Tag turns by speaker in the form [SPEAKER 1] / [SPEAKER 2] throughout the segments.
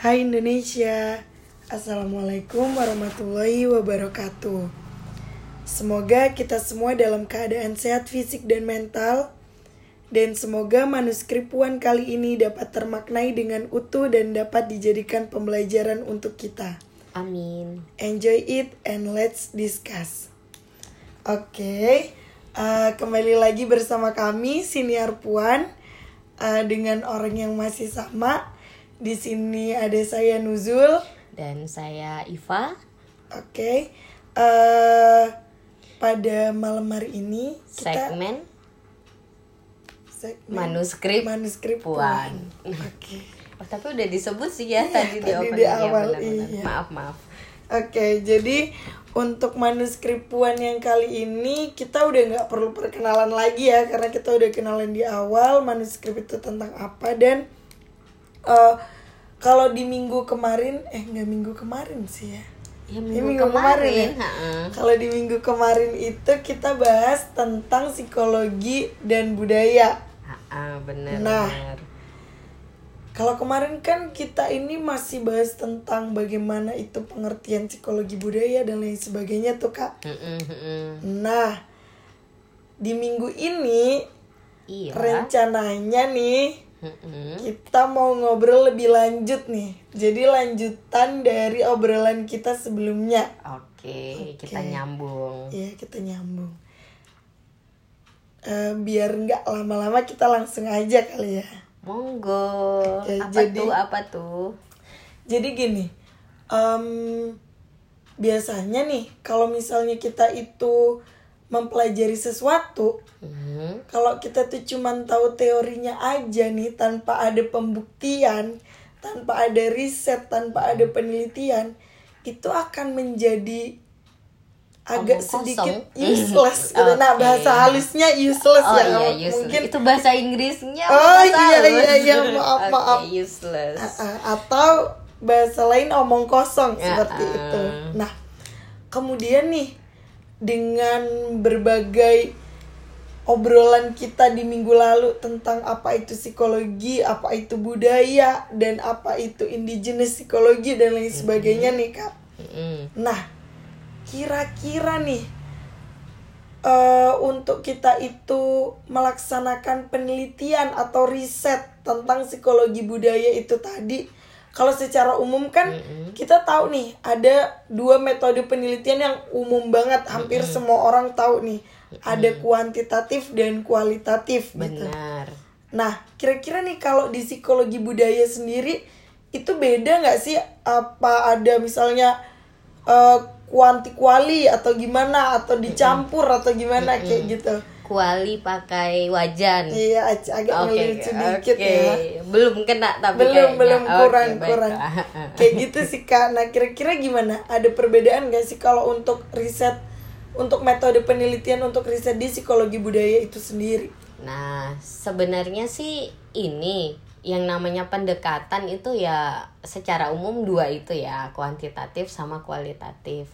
[SPEAKER 1] Hai Indonesia, Assalamualaikum warahmatullahi wabarakatuh. Semoga kita semua dalam keadaan sehat fisik dan mental, dan semoga manuskrip Puan kali ini dapat termaknai dengan utuh dan dapat dijadikan pembelajaran untuk kita.
[SPEAKER 2] Amin.
[SPEAKER 1] Enjoy it and let's discuss. Oke, uh, kembali lagi bersama kami Siniar Puan uh, dengan orang yang masih sama. Di sini ada saya Nuzul.
[SPEAKER 2] Dan saya Iva.
[SPEAKER 1] Oke, uh, pada malam hari ini kita
[SPEAKER 2] Segmen
[SPEAKER 1] segmen
[SPEAKER 2] manuskrip
[SPEAKER 1] manuskrip
[SPEAKER 2] Puan.
[SPEAKER 1] Oke.
[SPEAKER 2] Oh, tapi udah disebut sih ya
[SPEAKER 1] Iya,
[SPEAKER 2] tadi di
[SPEAKER 1] tadi
[SPEAKER 2] opening
[SPEAKER 1] di
[SPEAKER 2] ya,
[SPEAKER 1] awal,
[SPEAKER 2] benar-benar.
[SPEAKER 1] iya.
[SPEAKER 2] Maaf, maaf.
[SPEAKER 1] Oke, jadi untuk manuskrip Puan yang kali ini kita udah nggak perlu perkenalan lagi ya karena kita udah kenalan di awal manuskrip itu tentang apa dan eh, kalau di minggu kemarin eh nggak minggu kemarin sih ya.
[SPEAKER 2] Ya, minggu,
[SPEAKER 1] minggu kemarin
[SPEAKER 2] kemarin,
[SPEAKER 1] ya? Kalau di minggu kemarin itu kita bahas tentang psikologi dan budaya.
[SPEAKER 2] Bener,
[SPEAKER 1] Nah.
[SPEAKER 2] bener.
[SPEAKER 1] Kalau kemarin kan kita ini masih bahas tentang bagaimana itu pengertian psikologi budaya dan lain sebagainya tuh kak. Nah, di minggu ini
[SPEAKER 2] Iya.
[SPEAKER 1] rencananya nih
[SPEAKER 2] Mm-mm.
[SPEAKER 1] kita mau ngobrol lebih lanjut nih. Jadi lanjutan dari obrolan kita sebelumnya.
[SPEAKER 2] Oke, kita
[SPEAKER 1] Oke.
[SPEAKER 2] nyambung.
[SPEAKER 1] Iya kita nyambung. Eh, biar nggak lama-lama kita langsung aja kali ya.
[SPEAKER 2] Monggo.
[SPEAKER 1] Oke,
[SPEAKER 2] apa
[SPEAKER 1] jadi-
[SPEAKER 2] tuh? Apa tuh?
[SPEAKER 1] Jadi gini, em, biasanya nih kalau misalnya kita itu mempelajari sesuatu,
[SPEAKER 2] Mhm.
[SPEAKER 1] kalau kita tuh cuman tahu teorinya aja nih tanpa ada pembuktian, tanpa ada riset, tanpa ada penelitian, itu akan menjadi agak
[SPEAKER 2] Omong kosong.
[SPEAKER 1] sedikit useless gitu. Nah, bahasa halusnya useless
[SPEAKER 2] Oh
[SPEAKER 1] ya.
[SPEAKER 2] iya, useless.
[SPEAKER 1] Mungkin
[SPEAKER 2] Itu bahasa Inggrisnya.
[SPEAKER 1] Oh, iya,
[SPEAKER 2] halus.
[SPEAKER 1] iya, iya, maaf, maaf.
[SPEAKER 2] useless.
[SPEAKER 1] Uh, atau bahasa lain omong kosong
[SPEAKER 2] Ya,
[SPEAKER 1] seperti
[SPEAKER 2] uh.
[SPEAKER 1] itu. Nah, kemudian nih dengan berbagai obrolan kita di minggu lalu tentang apa itu psikologi, apa itu budaya, dan apa itu indigenous psikologi dan lain sebagainya nih kak.
[SPEAKER 2] Mm-mm.
[SPEAKER 1] Nah, kira-kira nih eh untuk kita itu melaksanakan penelitian atau riset tentang psikologi budaya itu tadi, kalau secara umum kan kita tahu nih ada dua metode penelitian yang umum banget, hampir semua orang tahu nih, ada kuantitatif dan kualitatif gitu.
[SPEAKER 2] Benar.
[SPEAKER 1] Nah, kira-kira nih kalau di psikologi budaya sendiri itu beda nggak sih? Apa ada misalnya eh, kuanti kuali atau gimana atau dicampur atau gimana kayak gitu?
[SPEAKER 2] Kuali pakai wajan.
[SPEAKER 1] Iya, ag- agak
[SPEAKER 2] Oke,
[SPEAKER 1] ngelucu sedikit
[SPEAKER 2] oke.
[SPEAKER 1] ya.
[SPEAKER 2] Belum kena tapi
[SPEAKER 1] Belum
[SPEAKER 2] kayaknya.
[SPEAKER 1] belum kurang
[SPEAKER 2] baik.
[SPEAKER 1] kurang. Kayak gitu sih kak. Nah kira-kira gimana? Ada perbedaan nggak sih kalau untuk riset untuk metode penelitian untuk riset di psikologi budaya itu sendiri?
[SPEAKER 2] Nah, sebenarnya sih ini yang namanya pendekatan itu ya secara umum dua itu ya, kuantitatif sama kualitatif.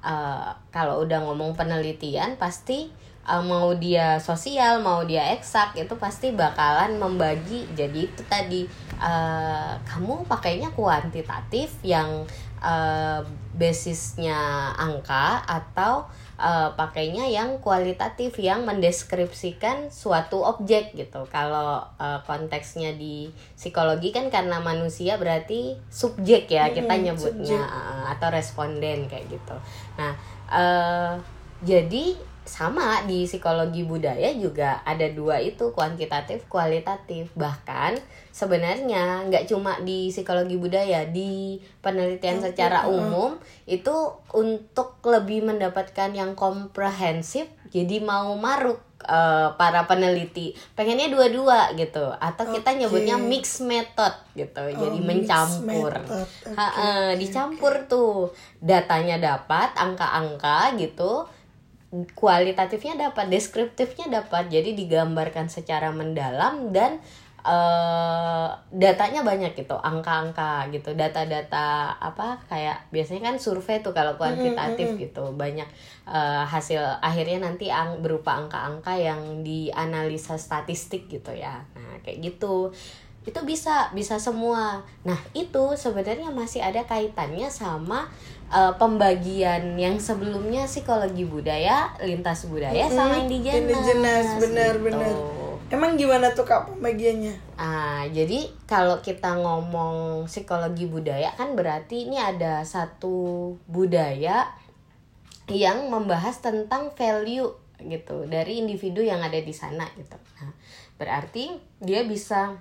[SPEAKER 2] Eh, kalau udah ngomong penelitian pasti eh, mau dia sosial, mau dia eksak itu pasti bakalan membagi. Jadi itu tadi eh, kamu pakainya kuantitatif yang eh, basisnya angka atau eh, pakainya yang kualitatif yang mendeskripsikan suatu objek gitu. Kalau eh, konteksnya di psikologi kan karena manusia berarti subjek ya kita nyebutnya
[SPEAKER 1] subjek.
[SPEAKER 2] eh, atau responden kayak gitu. Nah, eh, jadi sama di psikologi budaya juga ada dua itu kuantitatif kualitatif bahkan sebenarnya nggak cuma di psikologi budaya di penelitian
[SPEAKER 1] Oke,
[SPEAKER 2] secara
[SPEAKER 1] uh-uh.
[SPEAKER 2] umum itu untuk lebih mendapatkan yang komprehensif jadi mau maruk eh, para peneliti pengennya dua-dua gitu atau kita
[SPEAKER 1] Oke.
[SPEAKER 2] nyebutnya mix method gitu jadi
[SPEAKER 1] Oh, mix
[SPEAKER 2] mencampur.
[SPEAKER 1] Oke,
[SPEAKER 2] Ha,
[SPEAKER 1] oke,
[SPEAKER 2] dicampur tuh datanya dapat angka-angka gitu kualitatifnya dapat deskriptifnya dapat. Jadi digambarkan secara mendalam dan eh datanya banyak gitu angka-angka gitu data-data apa kayak biasanya kan survei tuh kalau kuantitatif gitu. Banyak eh, hasil akhirnya nanti ang- berupa angka-angka yang dianalisa statistik gitu ya. Nah kayak gitu itu bisa bisa semua. Nah itu sebenarnya masih ada kaitannya sama uh, pembagian yang sebelumnya psikologi budaya lintas budaya hmm, sama indigenas
[SPEAKER 1] indigenas benar gitu. benar. Emang gimana tuh kak pembagiannya?
[SPEAKER 2] Ah jadi kalau kita ngomong psikologi budaya kan berarti ini ada satu budaya yang membahas tentang value gitu dari individu yang ada di sana gitu. Nah berarti dia bisa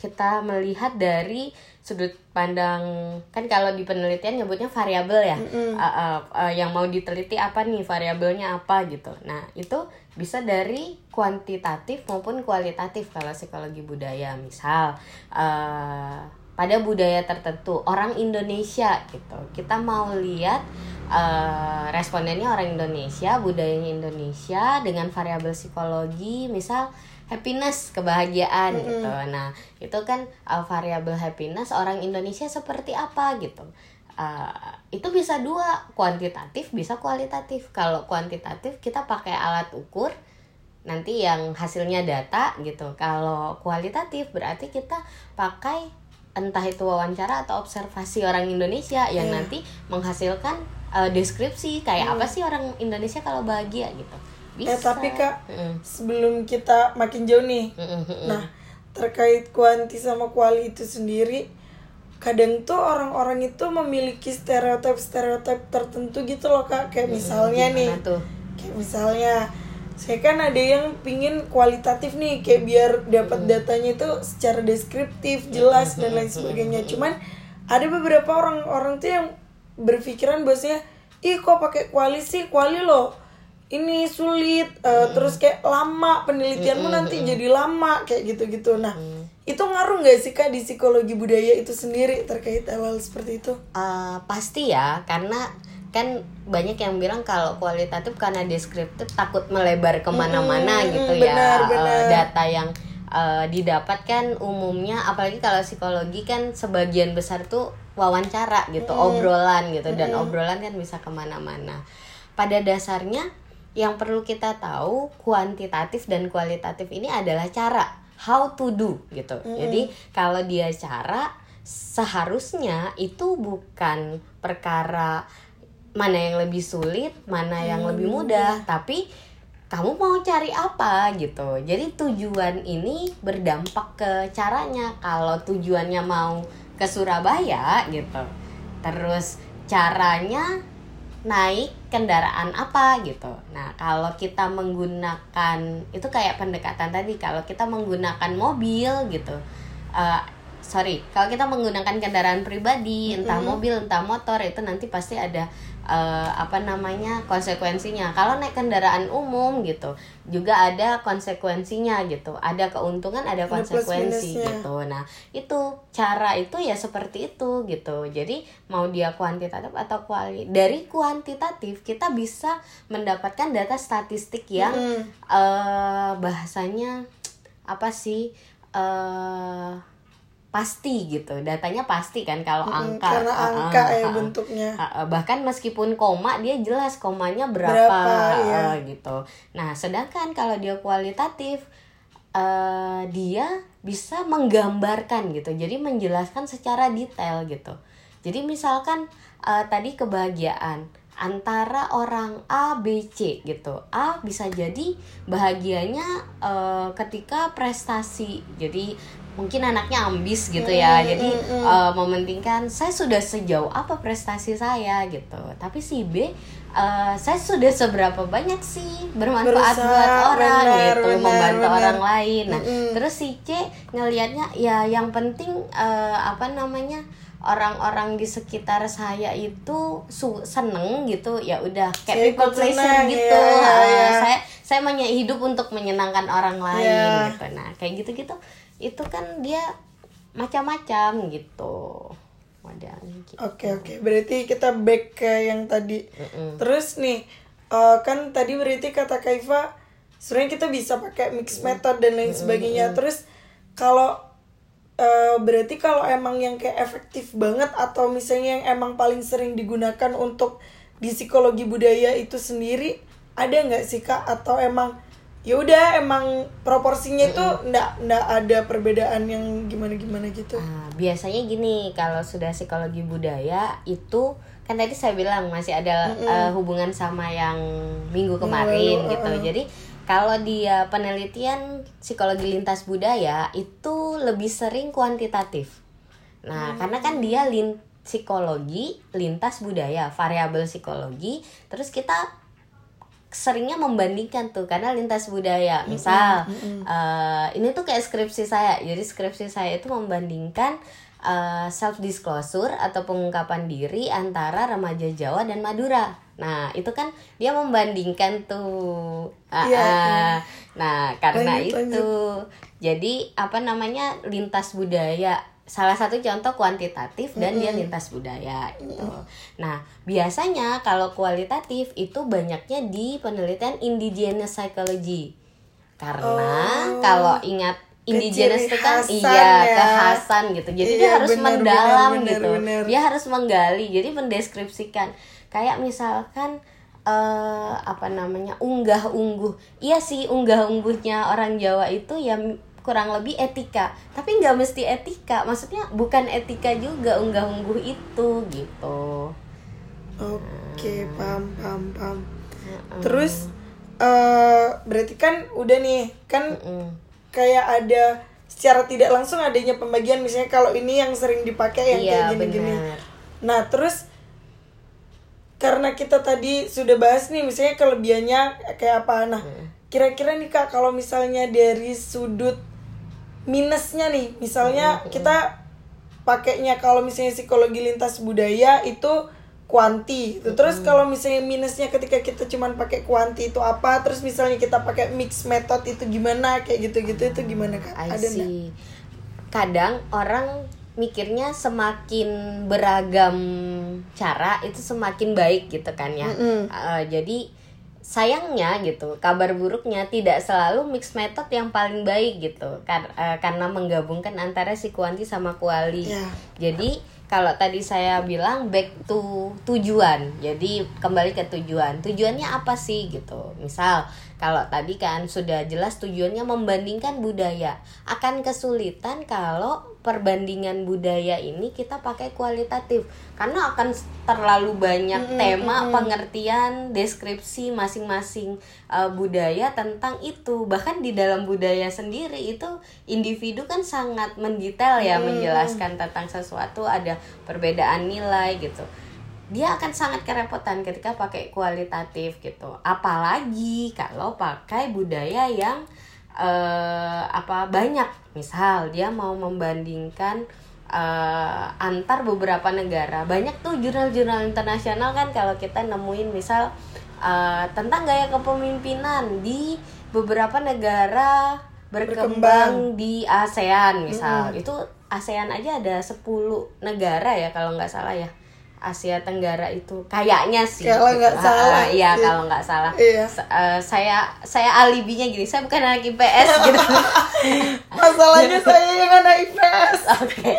[SPEAKER 2] kita melihat dari sudut pandang kan kalau di penelitian nyebutnya variabel ya. Mm -hmm. uh, uh, uh, yang mau diteliti apa nih variabelnya apa gitu. Nah itu bisa dari kuantitatif maupun kualitatif kalau psikologi budaya. Misal uh, pada budaya tertentu orang Indonesia gitu. Kita mau lihat uh, respondennya orang Indonesia budayanya Indonesia dengan variabel psikologi. Misal happiness kebahagiaan mm -hmm. gitu nah itu kan uh, variabel happiness orang Indonesia seperti apa gitu uh, itu bisa dua kuantitatif bisa kualitatif kalau kuantitatif kita pakai alat ukur nanti yang hasilnya data gitu kalau kualitatif berarti kita pakai entah itu wawancara atau observasi orang Indonesia yang yeah. nanti menghasilkan uh, deskripsi kayak mm. apa sih orang Indonesia kalau bahagia gitu
[SPEAKER 1] bisa. Eh tapi kak, mm. sebelum kita makin jauh nih, mm nah terkait kuanti sama kuali itu sendiri, kadang tuh orang-orang itu memiliki stereotip-stereotip tertentu gitu loh kak, kayak misalnya nih, tuh? kayak misalnya saya kan ada yang pingin kualitatif nih kayak biar dapat datanya itu secara deskriptif jelas dan lain sebagainya. cuman ada beberapa orang-orang tuh yang berpikiran bahwasanya ih kok pakai kuali sih? Kuali loh ini sulit uh, mm. terus kayak lama penelitianmu mm nanti jadi lama kayak gitu-gitu nah mm. itu ngaruh nggak sih kak di psikologi budaya itu sendiri terkait hal-hal seperti itu
[SPEAKER 2] uh, pasti ya karena kan banyak yang bilang kalau kualitatif karena deskriptif takut melebar ke mana-mana mm, gitu benar, ya benar. Uh, data yang uh, didapatkan umumnya apalagi kalau psikologi kan sebagian besar tuh wawancara gitu mm. obrolan gitu dan obrolan kan bisa ke mana-mana pada dasarnya yang perlu kita tahu kuantitatif dan kualitatif ini adalah cara how to do gitu. Mm. Jadi kalau dia cara seharusnya itu bukan perkara mana yang lebih sulit, mana yang mm. lebih mudah, tapi kamu mau cari apa gitu. Jadi tujuan ini berdampak ke caranya. Kalau tujuannya mau ke Surabaya gitu. Terus caranya naik kendaraan apa gitu. Nah, kalau kita menggunakan itu kayak pendekatan tadi, kalau kita menggunakan mobil gitu, uh, sorry, kalau kita menggunakan kendaraan pribadi, entah mobil, entah motor, itu nanti pasti ada uh, apa namanya konsekuensinya. Kalau naik kendaraan umum gitu juga ada konsekuensinya gitu. Ada keuntungan ada konsekuensi gitu. Nah itu cara itu ya seperti itu gitu. Jadi mau dia kuantitatif atau kuali dari kuantitatif kita bisa mendapatkan data statistik yang mm. uh, bahasanya apa sih uh, pasti gitu. Datanya pasti kan kalau
[SPEAKER 1] hmm,
[SPEAKER 2] angka.
[SPEAKER 1] karena angka uh, ya uh, bentuknya.
[SPEAKER 2] Uh, bahkan meskipun koma dia jelas komanya berapa, berapa ya. uh, gitu. Nah sedangkan kalau dia kualitatif uh, dia bisa menggambarkan gitu. Jadi menjelaskan secara detail gitu. Jadi misalkan uh, tadi kebahagiaan antara orang A B C gitu. A bisa jadi bahagianya uh, ketika prestasi. Jadi mungkin anaknya ambis gitu ya. Mm, jadi mm, mm. Uh, mementingkan saya sudah sejauh apa prestasi saya? gitu. Tapi si B uh, saya sudah seberapa banyak sih bermanfaat Berusaha, buat orang? benar, gitu benar, membantu benar. orang lain. Nah mm, mm. terus si C ngelihatnya ya yang penting uh, apa namanya orang-orang di sekitar saya itu su seneng gitu ya udah kayak people pleasure gitu ya, ya. saya saya hidup untuk menyenangkan orang lain ya. gitu nah kayak gitu gitu itu kan dia macam-macam gitu
[SPEAKER 1] modelnya gitu. Oke oke, berarti kita back ke yang tadi. Mm -mm. Terus nih, uh, kan tadi berarti kata Kaifa, sebenarnya kita bisa pakai mix method dan lain sebagainya. Mm -mm. Terus kalau uh, berarti kalau emang yang kayak efektif banget atau misalnya yang emang paling sering digunakan untuk di psikologi budaya itu sendiri ada nggak sih kak? Atau emang ya udah emang proporsinya itu ndak ndak ada perbedaan yang gimana gimana gitu
[SPEAKER 2] Nah, biasanya gini, kalau sudah psikologi budaya itu kan tadi saya bilang masih ada eh, hubungan sama yang minggu kemarin
[SPEAKER 1] lalu,
[SPEAKER 2] gitu.
[SPEAKER 1] uh-uh.
[SPEAKER 2] Jadi kalau dia penelitian psikologi lintas budaya itu lebih sering kuantitatif. Nah, karena kan dia lin psikologi lintas budaya, variabel psikologi, terus kita seringnya membandingkan tuh karena lintas budaya. Misal eh, ini tuh kayak skripsi saya. Jadi skripsi saya itu membandingkan self disclosure atau pengungkapan diri antara remaja Jawa dan Madura nah itu kan dia membandingkan tuh Ah,
[SPEAKER 1] Iya,
[SPEAKER 2] ah.
[SPEAKER 1] iya.
[SPEAKER 2] nah karena
[SPEAKER 1] Lanjut,
[SPEAKER 2] itu jadi apa namanya lintas budaya salah satu contoh kuantitatif dan dia lintas budaya gitu. Nah, biasanya kalau kualitatif itu banyaknya di penelitian indigenous psychology. Karena
[SPEAKER 1] Oh.
[SPEAKER 2] kalau ingat indigenous itu kan iya
[SPEAKER 1] ya.
[SPEAKER 2] kekhasan gitu. Jadi
[SPEAKER 1] Iya,
[SPEAKER 2] dia harus
[SPEAKER 1] benar,
[SPEAKER 2] mendalam
[SPEAKER 1] benar,
[SPEAKER 2] gitu.
[SPEAKER 1] benar.
[SPEAKER 2] Dia harus menggali. Jadi mendeskripsikan kayak misalkan eh apa namanya unggah ungguh iya sih unggah ungguhnya orang Jawa itu ya kurang lebih etika. Tapi nggak mesti etika. Maksudnya bukan etika juga unggah ungguh itu gitu.
[SPEAKER 1] Oke paham paham paham. Terus eh berarti kan udah nih kan kayak ada secara tidak langsung adanya pembagian. Misalnya kalau ini yang sering dipakai yang
[SPEAKER 2] iya
[SPEAKER 1] kayak gini-gini. Nah, terus karena kita tadi sudah bahas nih misalnya kelebihannya kayak apa. Nah, kira-kira nih Kak kalau misalnya dari sudut minusnya nih, misalnya kita pakainya kalau misalnya psikologi lintas budaya itu kuanti. Gitu. Terus kalau misalnya minusnya ketika kita cuman pakai kuanti itu apa? Terus misalnya kita pakai mix method itu gimana? Kayak gitu-gitu itu gimana Kak?
[SPEAKER 2] I
[SPEAKER 1] Ada.
[SPEAKER 2] Kadang orang mikirnya semakin beragam cara itu semakin baik gitu kan ya.
[SPEAKER 1] Mm-mm.
[SPEAKER 2] Eh, jadi sayangnya gitu kabar buruknya tidak selalu mix method yang paling baik gitu Kar- eh, karena menggabungkan antara si kuanti sama kuali.
[SPEAKER 1] Ya.
[SPEAKER 2] Jadi kalau tadi saya bilang back to tujuan. Jadi kembali ke tujuan. Tujuannya apa sih gitu. Misal kalau tadi kan sudah jelas tujuannya membandingkan budaya. Akan kesulitan kalau perbandingan budaya ini kita pakai kualitatif karena akan terlalu banyak tema, pengertian, deskripsi masing-masing uh, budaya tentang itu. Bahkan di dalam budaya sendiri itu individu kan sangat mendetail ya menjelaskan tentang sesuatu ada perbedaan nilai gitu. Dia akan sangat kerepotan ketika pakai kualitatif gitu. Apalagi kalau pakai budaya yang eh apa banyak. Misal dia mau membandingkan eh, antar beberapa negara. Banyak tuh jurnal-jurnal internasional kan kalau kita nemuin misal eh, tentang gaya kepemimpinan di beberapa negara berkembang, di ASEAN misal. Itu ASEAN aja ada 10 negara ya kalau nggak salah ya Asia Tenggara itu kayaknya sih.
[SPEAKER 1] Kalau nggak
[SPEAKER 2] Ah,
[SPEAKER 1] salah,
[SPEAKER 2] ah, iya kalau nggak salah.
[SPEAKER 1] Iya.
[SPEAKER 2] Eh, saya saya alibinya gini saya bukan anak IPS gitu.
[SPEAKER 1] Masalahnya saya yang anak IPS.
[SPEAKER 2] oke.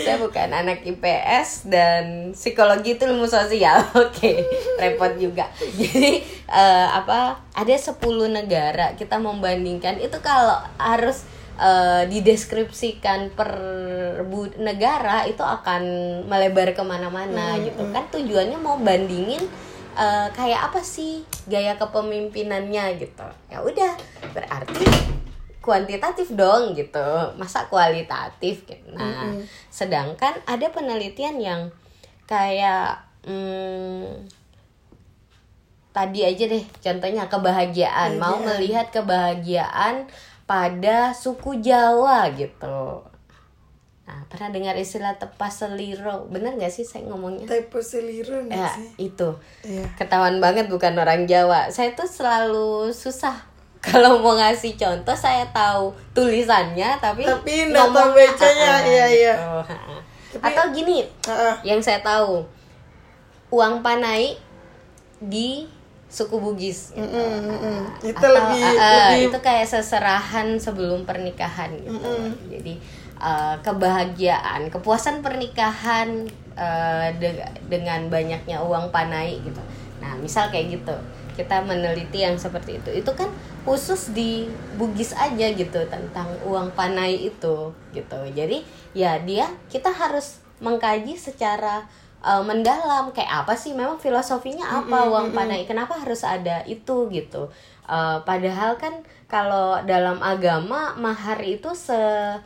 [SPEAKER 2] Saya bukan anak IPS dan psikologi itu ilmu sosial. Oke repot juga. Jadi eh, apa ada 10 negara kita membandingkan itu kalau harus eh, dideskripsikan per bu- negara itu akan melebar ke mana-mana gitu. kan tujuannya mau bandingin eh, kayak apa sih gaya kepemimpinannya gitu. Ya udah berarti kuantitatif dong gitu. Masa kualitatif gitu. Nah sedangkan ada penelitian yang kayak hmm, tadi aja deh contohnya kebahagiaan. Mau melihat kebahagiaan pada suku Jawa gitu nah pernah dengar istilah tepas seliro bener gak sih saya ngomongnya
[SPEAKER 1] Typo seliro
[SPEAKER 2] ya
[SPEAKER 1] sih?
[SPEAKER 2] itu
[SPEAKER 1] Iya.
[SPEAKER 2] ketahuan banget bukan orang Jawa. Saya tuh selalu susah kalau mau ngasih contoh saya tahu tulisannya tapi
[SPEAKER 1] Tapi nggak tahu bacanya,
[SPEAKER 2] ah, ah,
[SPEAKER 1] iya, iya.
[SPEAKER 2] gitu. Atau gini,
[SPEAKER 1] Heeh.
[SPEAKER 2] yang saya tahu uang panai di suku Bugis. gitu.
[SPEAKER 1] Mm-mm, mm-mm. Itu
[SPEAKER 2] Atau,
[SPEAKER 1] lebih
[SPEAKER 2] ah,
[SPEAKER 1] lebih
[SPEAKER 2] itu kayak seserahan sebelum pernikahan gitu. Jadi eh, kebahagiaan, kepuasan pernikahan eh, de- dengan banyaknya uang panai gitu. Nah, misal kayak gitu. kita meneliti yang seperti itu itu kan khusus di Bugis aja gitu tentang uang panai itu gitu jadi ya dia kita harus mengkaji secara uh, mendalam kayak apa sih memang filosofinya apa mm -hmm. uang panai kenapa harus ada itu gitu uh, padahal kan kalau dalam agama mahar itu se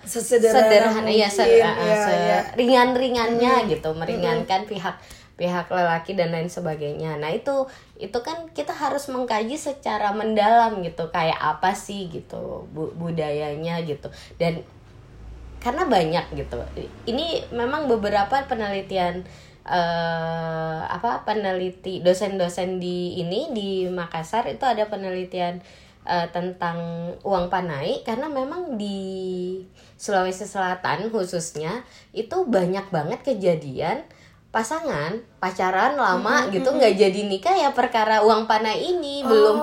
[SPEAKER 2] sederhana ya, se, ya, se ya. ringan-ringannya hmm. gitu meringankan hmm. pihak pihak lelaki dan lain sebagainya. Nah, itu itu kan kita harus mengkaji secara mendalam gitu kayak apa sih gitu bu budayanya gitu. Dan karena banyak gitu. Ini memang beberapa penelitian uh, apa peneliti dosen-dosen di ini di Makassar itu ada penelitian uh, tentang uang panai. Karena memang di Sulawesi Selatan khususnya itu banyak banget kejadian pasangan pacaran lama hmm, gitu nggak jadi nikah ya perkara uang panai ini oh, belum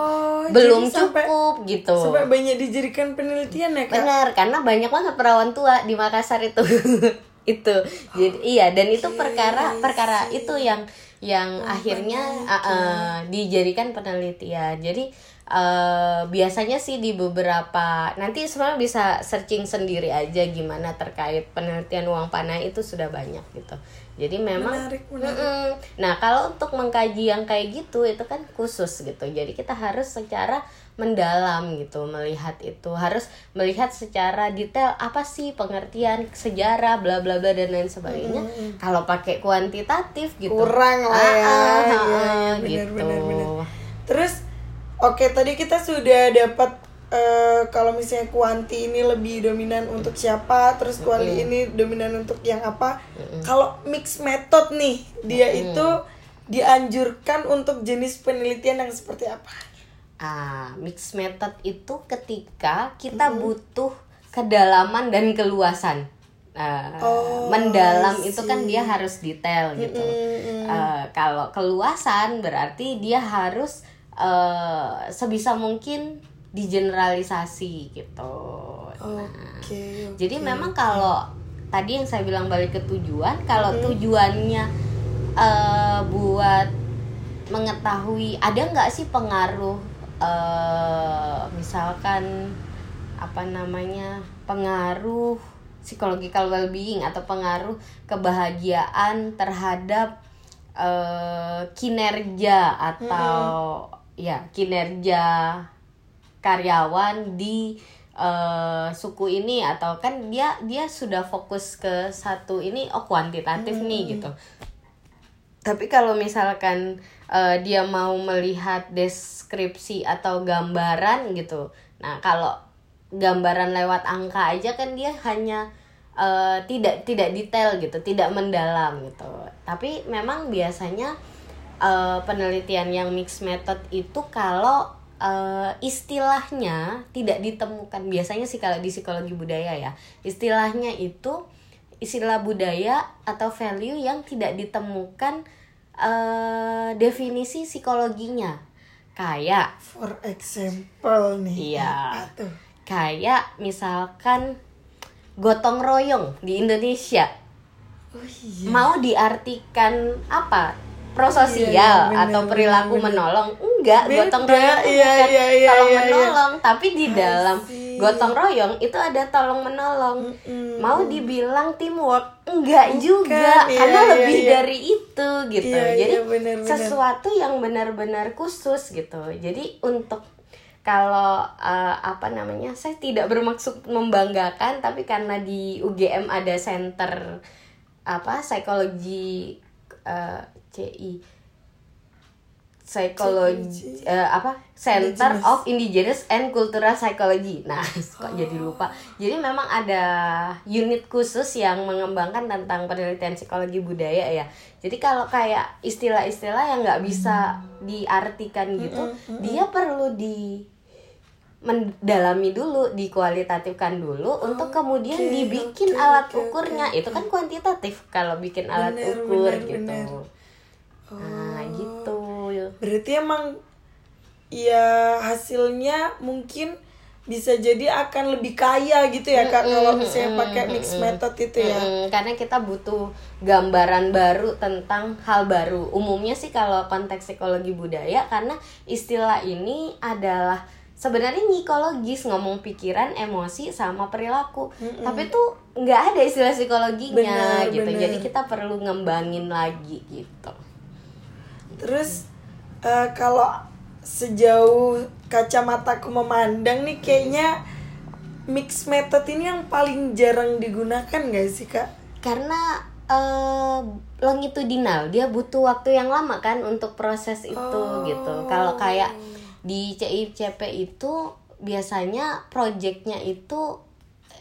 [SPEAKER 2] belum cukup gitu.
[SPEAKER 1] sampai banyak dijadikan penelitian ya kak?
[SPEAKER 2] Benar karena banyak banget perawan tua di Makassar itu itu. Jadi iya dan itu perkara perkara itu yang yang oh, akhirnya uh, uh, dijadikan penelitian. Jadi uh, biasanya sih di beberapa nanti sebenarnya bisa searching sendiri aja gimana terkait penelitian uang panai itu sudah banyak gitu. Jadi memang menarik, menarik. Mm -mm. nah kalau untuk mengkaji yang kayak gitu itu kan khusus gitu. Jadi kita harus secara mendalam gitu melihat itu harus melihat secara detail apa sih pengertian sejarah bla bla bla dan lain sebagainya mm -hmm. kalau pakai kuantitatif gitu
[SPEAKER 1] kurang lah ya, ah, ah, ah, ya, ya, gitu bener, bener, bener. terus Oke, tadi kita sudah dapat uh, kalau misalnya kuanti ini lebih dominan untuk siapa, terus kuali mm -hmm. ini dominan untuk yang apa. Mm -hmm. Kalau mix method nih, dia mm -hmm. itu dianjurkan untuk jenis penelitian yang seperti apa?
[SPEAKER 2] Ah, mix method itu ketika kita mm -hmm. butuh kedalaman dan keluasan. Uh, oh, mendalam itu kan dia harus detail gitu. Mm -hmm. uh, kalau keluasan berarti dia harus uh, sebisa mungkin digeneralisasi gitu. Nah, okay, jadi memang kalau tadi yang saya bilang balik ke tujuan, kalau hmm. tujuannya uh, buat mengetahui ada nggak sih pengaruh uh, misalkan apa namanya pengaruh psychological well-being atau pengaruh kebahagiaan terhadap uh, kinerja atau hmm ya kinerja karyawan di uh, suku ini atau kan dia dia sudah fokus ke satu ini oh kuantitatif hmm. nih gitu tapi kalau misalkan uh, dia mau melihat deskripsi atau gambaran gitu. Nah kalau gambaran lewat angka aja kan dia hanya uh, tidak tidak detail gitu tidak mendalam gitu. Tapi memang biasanya uh, penelitian yang mixed method itu kalau uh, istilahnya tidak ditemukan. Biasanya sih kalau di psikologi budaya ya istilahnya itu istilah budaya atau value yang tidak ditemukan uh, definisi psikologinya. Kayak
[SPEAKER 1] for example nih.
[SPEAKER 2] Iya. Kayak misalkan gotong royong di Indonesia. Oh, iya. mau diartikan apa? Prososial iya, iya, atau perilaku bener. menolong? Enggak Beda, gotong royong iya, iya, iya, tolong iya, iya. menolong iya. tapi di dalam gotong royong itu ada tolong menolong. Mm -mm. mau dibilang teamwork? Enggak bukan, juga iya, karena iya, lebih iya. dari itu gitu. Iya, iya jadi iya, bener, bener. sesuatu yang benar-benar khusus gitu. Jadi untuk kalau uh, apa namanya saya tidak bermaksud membanggakan tapi karena di UGM ada center apa psikologi uh, CI Psychology uh, apa Center Indigenous. of Indigenous and Cultural Psychology. Nah, kok oh. jadi lupa. Jadi memang ada unit khusus yang mengembangkan tentang penelitian psikologi budaya ya. Jadi kalau kayak istilah-istilah yang nggak bisa hmm. diartikan gitu, mm -hmm. dia perlu di mendalami dulu, dikualitatifkan dulu oh, untuk kemudian okay, dibikin okay, alat okay, ukurnya. Okay, Itu kan kuantitatif kalau bikin alat bener, ukur bener, gitu. Bener oh, nah gitu
[SPEAKER 1] berarti emang ya hasilnya mungkin bisa jadi akan lebih kaya gitu ya kak kalau misalnya pakai mix method itu ya
[SPEAKER 2] Mm, karena kita butuh gambaran baru tentang hal baru. Umumnya sih kalau konteks psikologi budaya karena istilah ini adalah sebenarnya psikologis ngomong pikiran, emosi sama perilaku. Tapi tuh nggak ada istilah psikologinya
[SPEAKER 1] Benar,
[SPEAKER 2] gitu.
[SPEAKER 1] benar.
[SPEAKER 2] Jadi kita perlu ngembangin lagi gitu.
[SPEAKER 1] terus eh, kalau sejauh kacamataku memandang nih kayaknya mix method ini yang paling jarang digunakan gak sih kak
[SPEAKER 2] Karena eh longitudinal, dia butuh waktu yang lama kan untuk proses itu
[SPEAKER 1] Oh.
[SPEAKER 2] gitu. Kalau kayak di CICP itu biasanya projectnya itu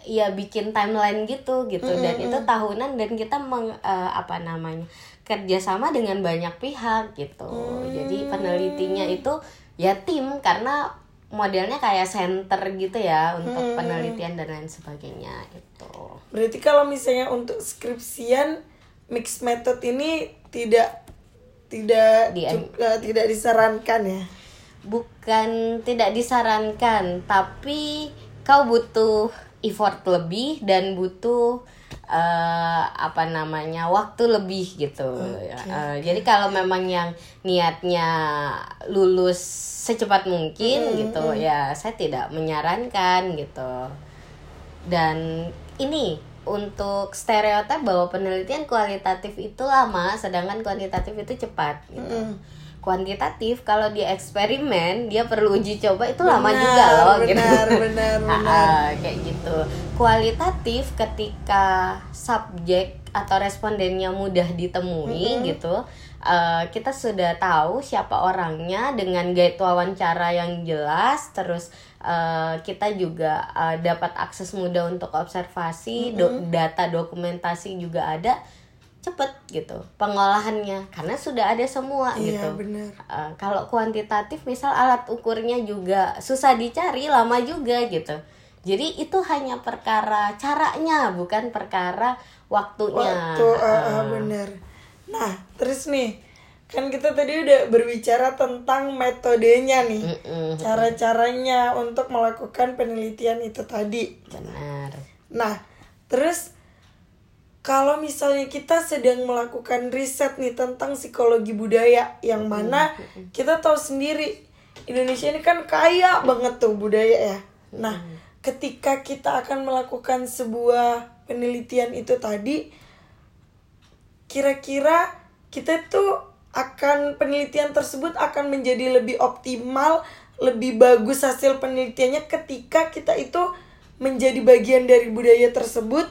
[SPEAKER 2] ya bikin timeline gitu gitu dan itu tahunan dan kita meng, eh, apa namanya kerjasama dengan banyak pihak gitu. Jadi penelitinya itu ya tim karena modelnya kayak center gitu ya untuk penelitian dan lain sebagainya itu
[SPEAKER 1] berarti kalau misalnya untuk skripsian mix method ini tidak tidak
[SPEAKER 2] Di-
[SPEAKER 1] cu- eh, tidak disarankan ya?
[SPEAKER 2] Bukan tidak disarankan tapi kau butuh effort lebih dan butuh eh, apa namanya waktu lebih gitu Eh, jadi kalau memang yang niatnya lulus secepat mungkin gitu ya saya tidak menyarankan gitu dan ini untuk stereotip bahwa penelitian kualitatif itu lama sedangkan kuantitatif itu cepat gitu. Kuantitatif kalau dia eksperimen dia perlu uji coba itu lama
[SPEAKER 1] Benar,
[SPEAKER 2] juga loh gitu.
[SPEAKER 1] benar, benar,
[SPEAKER 2] Ah,
[SPEAKER 1] benar.
[SPEAKER 2] ah, kayak gitu. Kualitatif ketika subjek atau respondennya mudah ditemui gitu. eh, kita sudah tahu siapa orangnya dengan guide wawancara yang jelas terus eh, kita juga eh, dapat akses mudah untuk observasi do- data dokumentasi juga ada cepet gitu pengolahannya karena sudah ada semua
[SPEAKER 1] iya
[SPEAKER 2] gitu. Uh, kalau kuantitatif misal alat ukurnya juga susah dicari lama juga gitu jadi itu hanya perkara caranya bukan perkara waktunya.
[SPEAKER 1] Waktu eh, eh, benar nah terus nih kan kita tadi udah berbicara tentang metodenya nih
[SPEAKER 2] Mm-mm,
[SPEAKER 1] cara-caranya untuk melakukan penelitian itu tadi.
[SPEAKER 2] Benar.
[SPEAKER 1] Nah, terus kalau misalnya kita sedang melakukan riset nih tentang psikologi budaya yang mana kita tahu sendiri Indonesia ini kan kaya banget tuh budaya ya. Nah, ketika kita akan melakukan sebuah penelitian itu tadi kira-kira kita tuh akan penelitian tersebut akan menjadi lebih optimal, lebih bagus hasil penelitiannya ketika kita itu menjadi bagian dari budaya tersebut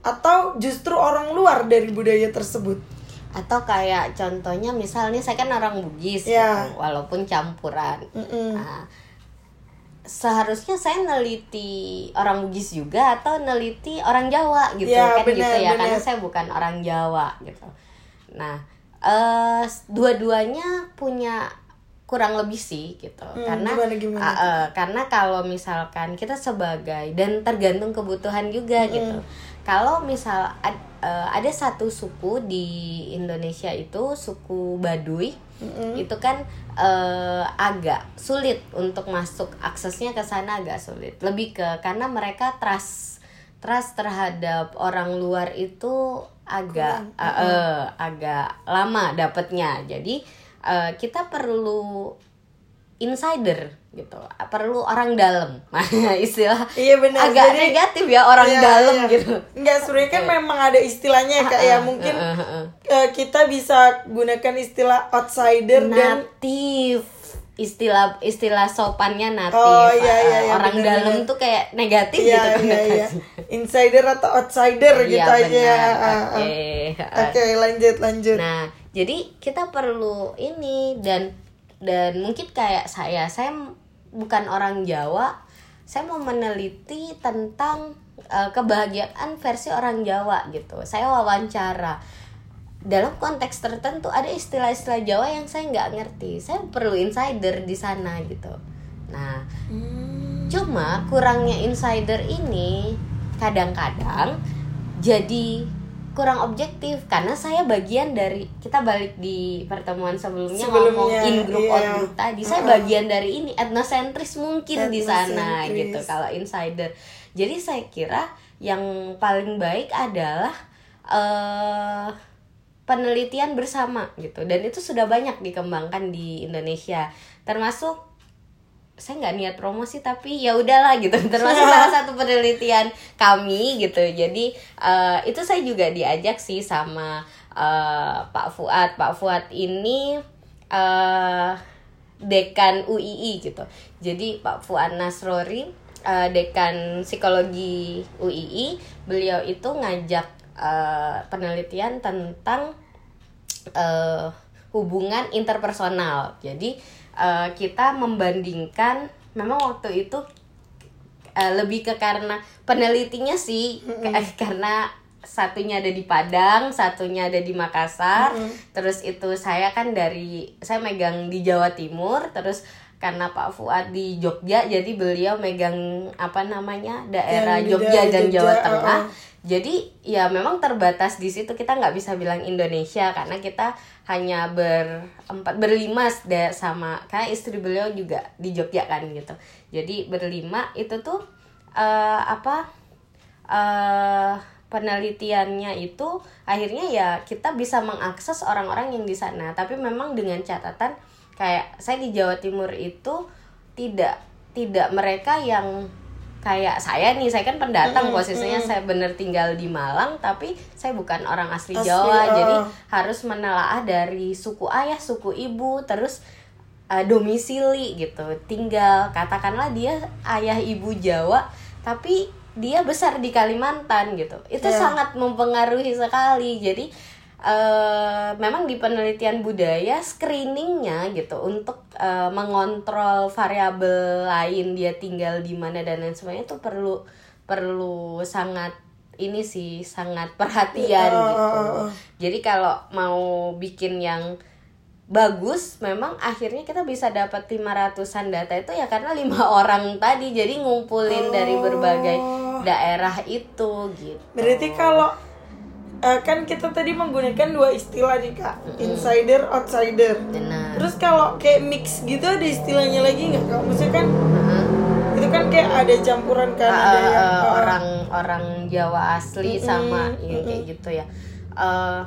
[SPEAKER 1] atau justru orang luar dari budaya tersebut.
[SPEAKER 2] atau kayak contohnya misalnya saya kan orang Bugis
[SPEAKER 1] Ya.
[SPEAKER 2] gitu, walaupun campuran
[SPEAKER 1] Mm-mm.
[SPEAKER 2] Nah, seharusnya saya neliti orang Bugis juga atau neliti orang Jawa gitu
[SPEAKER 1] Ya,
[SPEAKER 2] kan
[SPEAKER 1] benar,
[SPEAKER 2] gitu ya karena
[SPEAKER 1] benar.
[SPEAKER 2] saya bukan orang Jawa gitu. Nah, eh dua-duanya punya kurang lebih sih gitu.
[SPEAKER 1] Hmm,
[SPEAKER 2] karena
[SPEAKER 1] gimana, gimana?
[SPEAKER 2] ah, eh, karena kalau misalkan kita sebagai dan tergantung kebutuhan juga gitu. Kalau misal ad- eh, ada satu suku di Indonesia itu suku Baduy itu kan eh, agak sulit untuk masuk. Aksesnya ke sana agak sulit. Lebih ke karena mereka trust trust terhadap orang luar itu agak eh, eh, agak lama dapatnya. Jadi eh, kita perlu insider gitu perlu orang dalam istilah
[SPEAKER 1] Iya benar.
[SPEAKER 2] agak
[SPEAKER 1] Jadi-
[SPEAKER 2] negatif ya orang
[SPEAKER 1] Iya,
[SPEAKER 2] dalam
[SPEAKER 1] iya.
[SPEAKER 2] gitu
[SPEAKER 1] Enggak, sebenarnya kan memang ada istilahnya ya, Kak ya. Mungkin eh, kita bisa gunakan istilah outsider dan
[SPEAKER 2] natif istilah istilah sopannya natif
[SPEAKER 1] Oh, iya, iya,
[SPEAKER 2] Uh,
[SPEAKER 1] iya,
[SPEAKER 2] orang
[SPEAKER 1] benar,
[SPEAKER 2] dalam
[SPEAKER 1] benar.
[SPEAKER 2] tuh kayak negatif
[SPEAKER 1] Iya,
[SPEAKER 2] gitu
[SPEAKER 1] iya, iya. Insider atau outsider gitu
[SPEAKER 2] Iya,
[SPEAKER 1] aja. Ah, ah.
[SPEAKER 2] Oke.
[SPEAKER 1] Oke, lanjut lanjut.
[SPEAKER 2] Nah, jadi kita perlu ini dan dan mungkin kayak saya, saya bukan orang Jawa, saya mau meneliti tentang uh, kebahagiaan versi orang Jawa gitu. Saya wawancara dalam konteks tertentu ada istilah-istilah Jawa yang saya nggak ngerti. Saya perlu insider di sana gitu. Nah,
[SPEAKER 1] Hmm.
[SPEAKER 2] Cuma kurangnya insider ini kadang-kadang jadi kurang objektif karena saya bagian dari kita balik di pertemuan sebelumnya,
[SPEAKER 1] Sebelumnya,
[SPEAKER 2] ngomong in group
[SPEAKER 1] iya.
[SPEAKER 2] out group tadi. Saya bagian dari ini etnosentris mungkin di sana
[SPEAKER 1] Etnosentris.
[SPEAKER 2] gitu kalau insider. Jadi saya kira yang paling baik adalah eh penelitian bersama gitu. Dan itu sudah banyak dikembangkan di Indonesia. Termasuk saya nggak niat promosi tapi ya udahlah gitu. Termasuk salah satu penelitian kami gitu. Jadi eh, itu saya juga diajak sih sama eh, Pak Fuad. Pak Fuad ini eh dekan UII gitu. Jadi Pak Fuad Nasrori eh, dekan psikologi UII beliau itu ngajak eh, penelitian tentang eh, hubungan interpersonal. Jadi eh, kita membandingkan memang waktu itu eh, lebih ke karena penelitinya sih eh, karena satunya ada di Padang, satunya ada di Makassar. Terus itu saya kan dari saya megang di Jawa Timur, terus karena Pak Fuad di Jogja, jadi beliau megang apa namanya daerah
[SPEAKER 1] di
[SPEAKER 2] Jogja dan
[SPEAKER 1] Jogja,
[SPEAKER 2] Jawa Tengah.
[SPEAKER 1] uh-uh.
[SPEAKER 2] Jadi ya memang terbatas di situ kita nggak bisa bilang Indonesia karena kita hanya berempat berlima sama karena istri beliau juga di Jogja kan gitu. Jadi berlima itu tuh eh, apa eh penelitiannya itu akhirnya ya kita bisa mengakses orang-orang yang di sana tapi memang dengan catatan kayak saya di Jawa Timur itu tidak tidak mereka yang kayak saya nih saya kan pendatang
[SPEAKER 1] Mm-mm,
[SPEAKER 2] posisinya
[SPEAKER 1] mm-mm.
[SPEAKER 2] saya bener tinggal di Malang tapi saya bukan orang asli,
[SPEAKER 1] Asli,
[SPEAKER 2] Jawa
[SPEAKER 1] oh.
[SPEAKER 2] jadi harus menelaah dari suku ayah suku ibu terus uh, domisili gitu tinggal katakanlah dia ayah ibu Jawa tapi dia besar di Kalimantan gitu itu
[SPEAKER 1] Ya.
[SPEAKER 2] sangat mempengaruhi sekali jadi eh memang di penelitian budaya screeningnya gitu untuk eh, mengontrol variabel lain dia tinggal di mana dan lain sebagainya itu perlu perlu sangat ini sih sangat perhatian
[SPEAKER 1] Ah,
[SPEAKER 2] gitu
[SPEAKER 1] ah.
[SPEAKER 2] jadi kalau mau bikin yang bagus memang akhirnya kita bisa dapat 500-an data itu ya karena lima orang tadi jadi ngumpulin dari berbagai
[SPEAKER 1] Oh.
[SPEAKER 2] daerah itu gitu
[SPEAKER 1] Berarti kalau eh, kan kita tadi menggunakan dua istilah nih kak, insider, outsider.
[SPEAKER 2] benar.
[SPEAKER 1] Terus kalau kayak mix gitu ada istilahnya lagi nggak kak? Maksudnya kan
[SPEAKER 2] Heeh.
[SPEAKER 1] itu kan kayak ada campuran kan
[SPEAKER 2] Ah,
[SPEAKER 1] ada
[SPEAKER 2] ah,
[SPEAKER 1] yang
[SPEAKER 2] ah, orang orang Jawa asli
[SPEAKER 1] Mm-mm,
[SPEAKER 2] sama ya kayak gitu ya. Eh,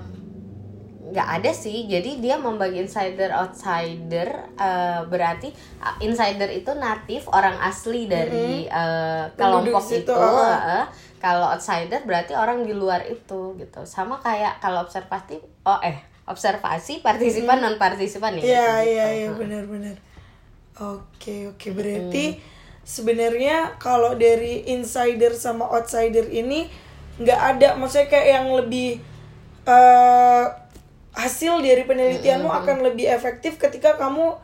[SPEAKER 2] nggak ada sih. Jadi dia membagi insider outsider eh, berarti insider itu natif orang asli dari eh, kelompok
[SPEAKER 1] Penduduk situ,
[SPEAKER 2] itu eh. kalau outsider berarti orang di luar itu gitu. Sama kayak kalau observatif oh eh observasi partisipan non partisipan ya
[SPEAKER 1] Iya
[SPEAKER 2] gitu.
[SPEAKER 1] iya iya benar-benar. Oke oke. Berarti sebenarnya kalau dari insider sama outsider ini nggak ada. Maksudnya kayak yang lebih eh hasil dari penelitianmu akan lebih efektif ketika kamu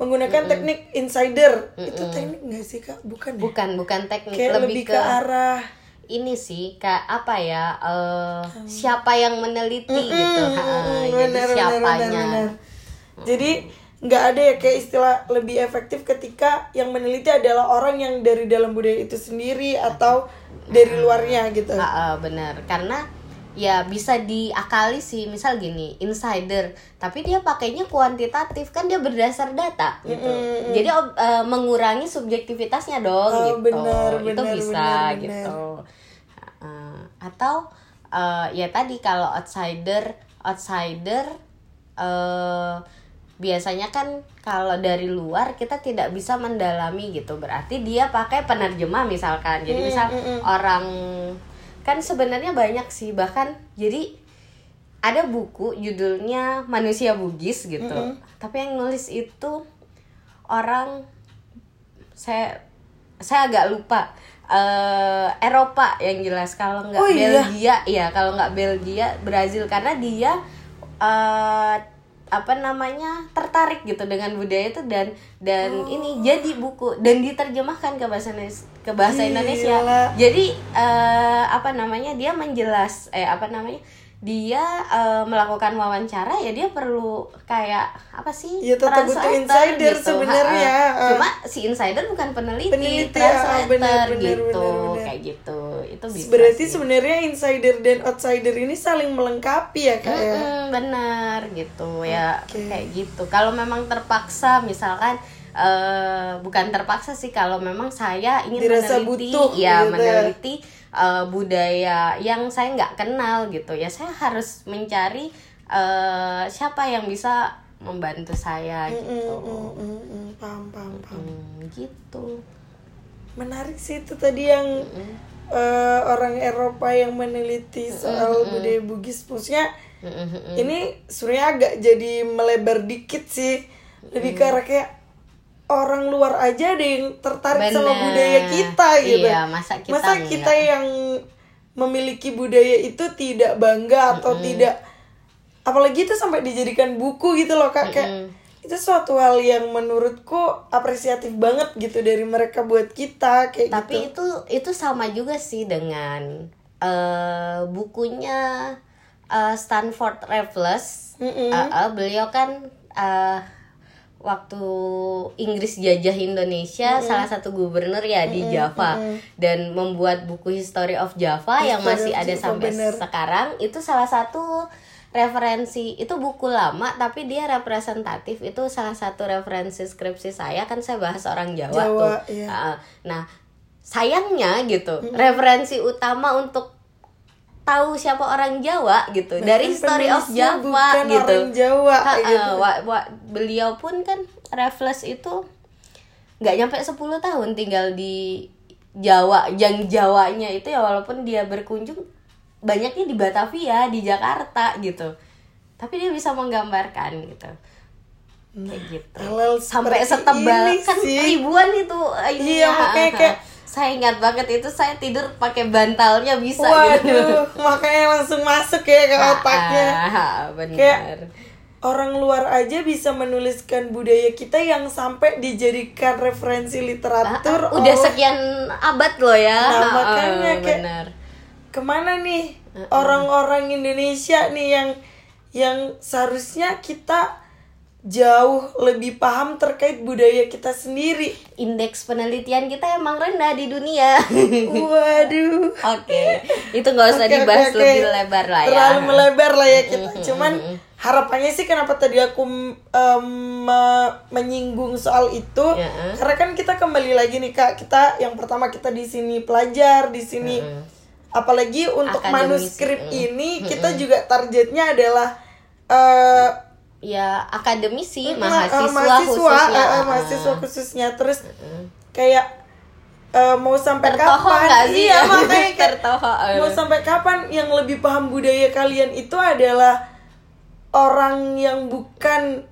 [SPEAKER 1] menggunakan teknik insider. Itu teknik nggak sih kak? Bukan. ya?
[SPEAKER 2] bukan bukan teknik
[SPEAKER 1] Kayak
[SPEAKER 2] lebih,
[SPEAKER 1] lebih ke arah
[SPEAKER 2] ini sih kayak apa ya eh, siapa yang meneliti gitu Ha,
[SPEAKER 1] Mm,
[SPEAKER 2] jadi
[SPEAKER 1] benar,
[SPEAKER 2] siapanya
[SPEAKER 1] benar, benar. Jadi nggak ada ya kayak istilah lebih efektif ketika yang meneliti adalah orang yang dari dalam budaya itu sendiri atau dari luarnya gitu.
[SPEAKER 2] Ha, ha, benar karena ya bisa diakali sih. Misal gini insider. Tapi dia pakainya kuantitatif. Kan dia berdasar data gitu.
[SPEAKER 1] Mm-mm.
[SPEAKER 2] jadi ob- eh, mengurangi subjektivitasnya dong
[SPEAKER 1] Oh,
[SPEAKER 2] gitu.
[SPEAKER 1] benar,
[SPEAKER 2] itu
[SPEAKER 1] benar,
[SPEAKER 2] bisa
[SPEAKER 1] benar.
[SPEAKER 2] gitu. Ha, atau eh, ya tadi kalau outsider outsider eh biasanya kan kalau dari luar kita tidak bisa mendalami gitu. Berarti dia pakai penerjemah misalkan. Jadi
[SPEAKER 1] Mm,
[SPEAKER 2] misal
[SPEAKER 1] mm, mm.
[SPEAKER 2] orang kan sebenarnya banyak sih bahkan jadi ada buku judulnya manusia bugis gitu
[SPEAKER 1] Mm-mm.
[SPEAKER 2] tapi yang nulis itu orang saya saya agak lupa eh Eropa yang jelas kalau nggak
[SPEAKER 1] Oh, iya?
[SPEAKER 2] Belgia ya kalau nggak Belgia Brazil karena dia eh apa namanya tertarik gitu dengan budaya itu dan dan ini jadi buku. Dan diterjemahkan ke bahasa Indonesia ke bahasa
[SPEAKER 1] Gila.
[SPEAKER 2] Indonesia. Jadi eh apa namanya dia menjelas eh apa namanya dia uh, melakukan wawancara ya dia perlu kayak apa sih
[SPEAKER 1] ya tetap butuh insider gitu. sebenarnya
[SPEAKER 2] cuma si insider bukan peneliti, peneliti translator ya, bener, bener, gitu bener, bener. kayak gitu. Itu bisa
[SPEAKER 1] berarti sebenarnya insider dan outsider ini saling melengkapi ya kak ya?
[SPEAKER 2] Benar gitu ya kayak gitu. Kalau memang terpaksa misalkan uh, bukan terpaksa sih kalau memang saya ingin
[SPEAKER 1] Dirasa
[SPEAKER 2] meneliti
[SPEAKER 1] butuh,
[SPEAKER 2] ya
[SPEAKER 1] gitu.
[SPEAKER 2] meneliti uh, budaya yang saya nggak kenal gitu ya. Saya harus mencari uh, siapa yang bisa membantu saya gitu.
[SPEAKER 1] mm, mm, mm, mm, paham paham paham.
[SPEAKER 2] Mm, gitu.
[SPEAKER 1] Menarik sih itu tadi yang mm. uh, orang Eropa yang meneliti soal mm, mm, budaya Bugis. Maksudnya mm, mm, mm. ini sebenarnya agak jadi melebar dikit sih. Lebih mm. ke arah kayak orang luar aja ada yang tertarik Bener. sama budaya kita gitu.
[SPEAKER 2] Iya, masa kita,
[SPEAKER 1] masa kita yang memiliki budaya itu tidak bangga atau mm -hmm. tidak apalagi itu sampai dijadikan buku gitu loh Kak. Mm -hmm. Kayak itu suatu hal yang menurutku apresiatif banget gitu dari mereka buat kita kayak
[SPEAKER 2] Tapi
[SPEAKER 1] gitu.
[SPEAKER 2] itu itu sama juga sih dengan uh, bukunya uh, Stanford Raffles. Mm -hmm. uh, uh, beliau kan uh, waktu Inggris jajah Indonesia mm -hmm. salah satu gubernur ya di mm -hmm. Java mm -hmm. dan membuat buku History of Java History yang masih ada sampai bener. sekarang itu salah satu referensi itu buku lama tapi dia representatif itu salah satu referensi skripsi saya kan saya bahas orang Jawa, Jawa tuh iya. nah sayangnya gitu mm -hmm. referensi utama untuk tahu siapa orang Jawa gitu Bahkan dari Story of Java bukan gitu.
[SPEAKER 1] Orang Jawa ha, gitu.
[SPEAKER 2] wa, wa, beliau pun kan Raffles itu nggak nyampe 10 tahun tinggal di Jawa, yang Jawanya itu ya walaupun dia berkunjung banyaknya di Batavia, di Jakarta gitu. Tapi dia bisa menggambarkan gitu. Kayak gitu. Sampai setebal kan ribuan itu
[SPEAKER 1] ini iya, makanya kayak
[SPEAKER 2] saya ingat banget itu saya tidur pakai bantalnya bisa gitu.
[SPEAKER 1] Waduh, gitu. makanya langsung masuk ya ke otaknya.
[SPEAKER 2] benar. Kayak
[SPEAKER 1] orang luar aja bisa menuliskan budaya kita yang sampai dijadikan referensi literatur.
[SPEAKER 2] Uh, udah oh. sekian abad loh ya.
[SPEAKER 1] Nah, makanya uh, kayak bener. ke mana nih orang-orang Indonesia nih yang yang seharusnya kita jauh lebih paham terkait budaya kita sendiri.
[SPEAKER 2] Indeks penelitian kita emang rendah di dunia.
[SPEAKER 1] Waduh.
[SPEAKER 2] Oke, okay. itu nggak usah okay, dibahas okay, lebih lebar lah ya.
[SPEAKER 1] Terlalu melebar lah ya kita. Cuman harapannya sih kenapa tadi aku um, menyinggung soal itu, yeah. karena kan kita kembali lagi nih kak, kita yang pertama kita di sini pelajar di sini, uh apalagi untuk Akademisi. manuskrip uh ini kita juga targetnya adalah uh,
[SPEAKER 2] ya akademisi mahasiswa, uh, mahasiswa khususnya.
[SPEAKER 1] uh, mahasiswa khususnya. Terus uh, kayak uh, mau sampai Tertoho kapan?
[SPEAKER 2] sih?
[SPEAKER 1] Iya makanya kayak mau sampai kapan yang lebih paham budaya kalian itu adalah orang yang bukan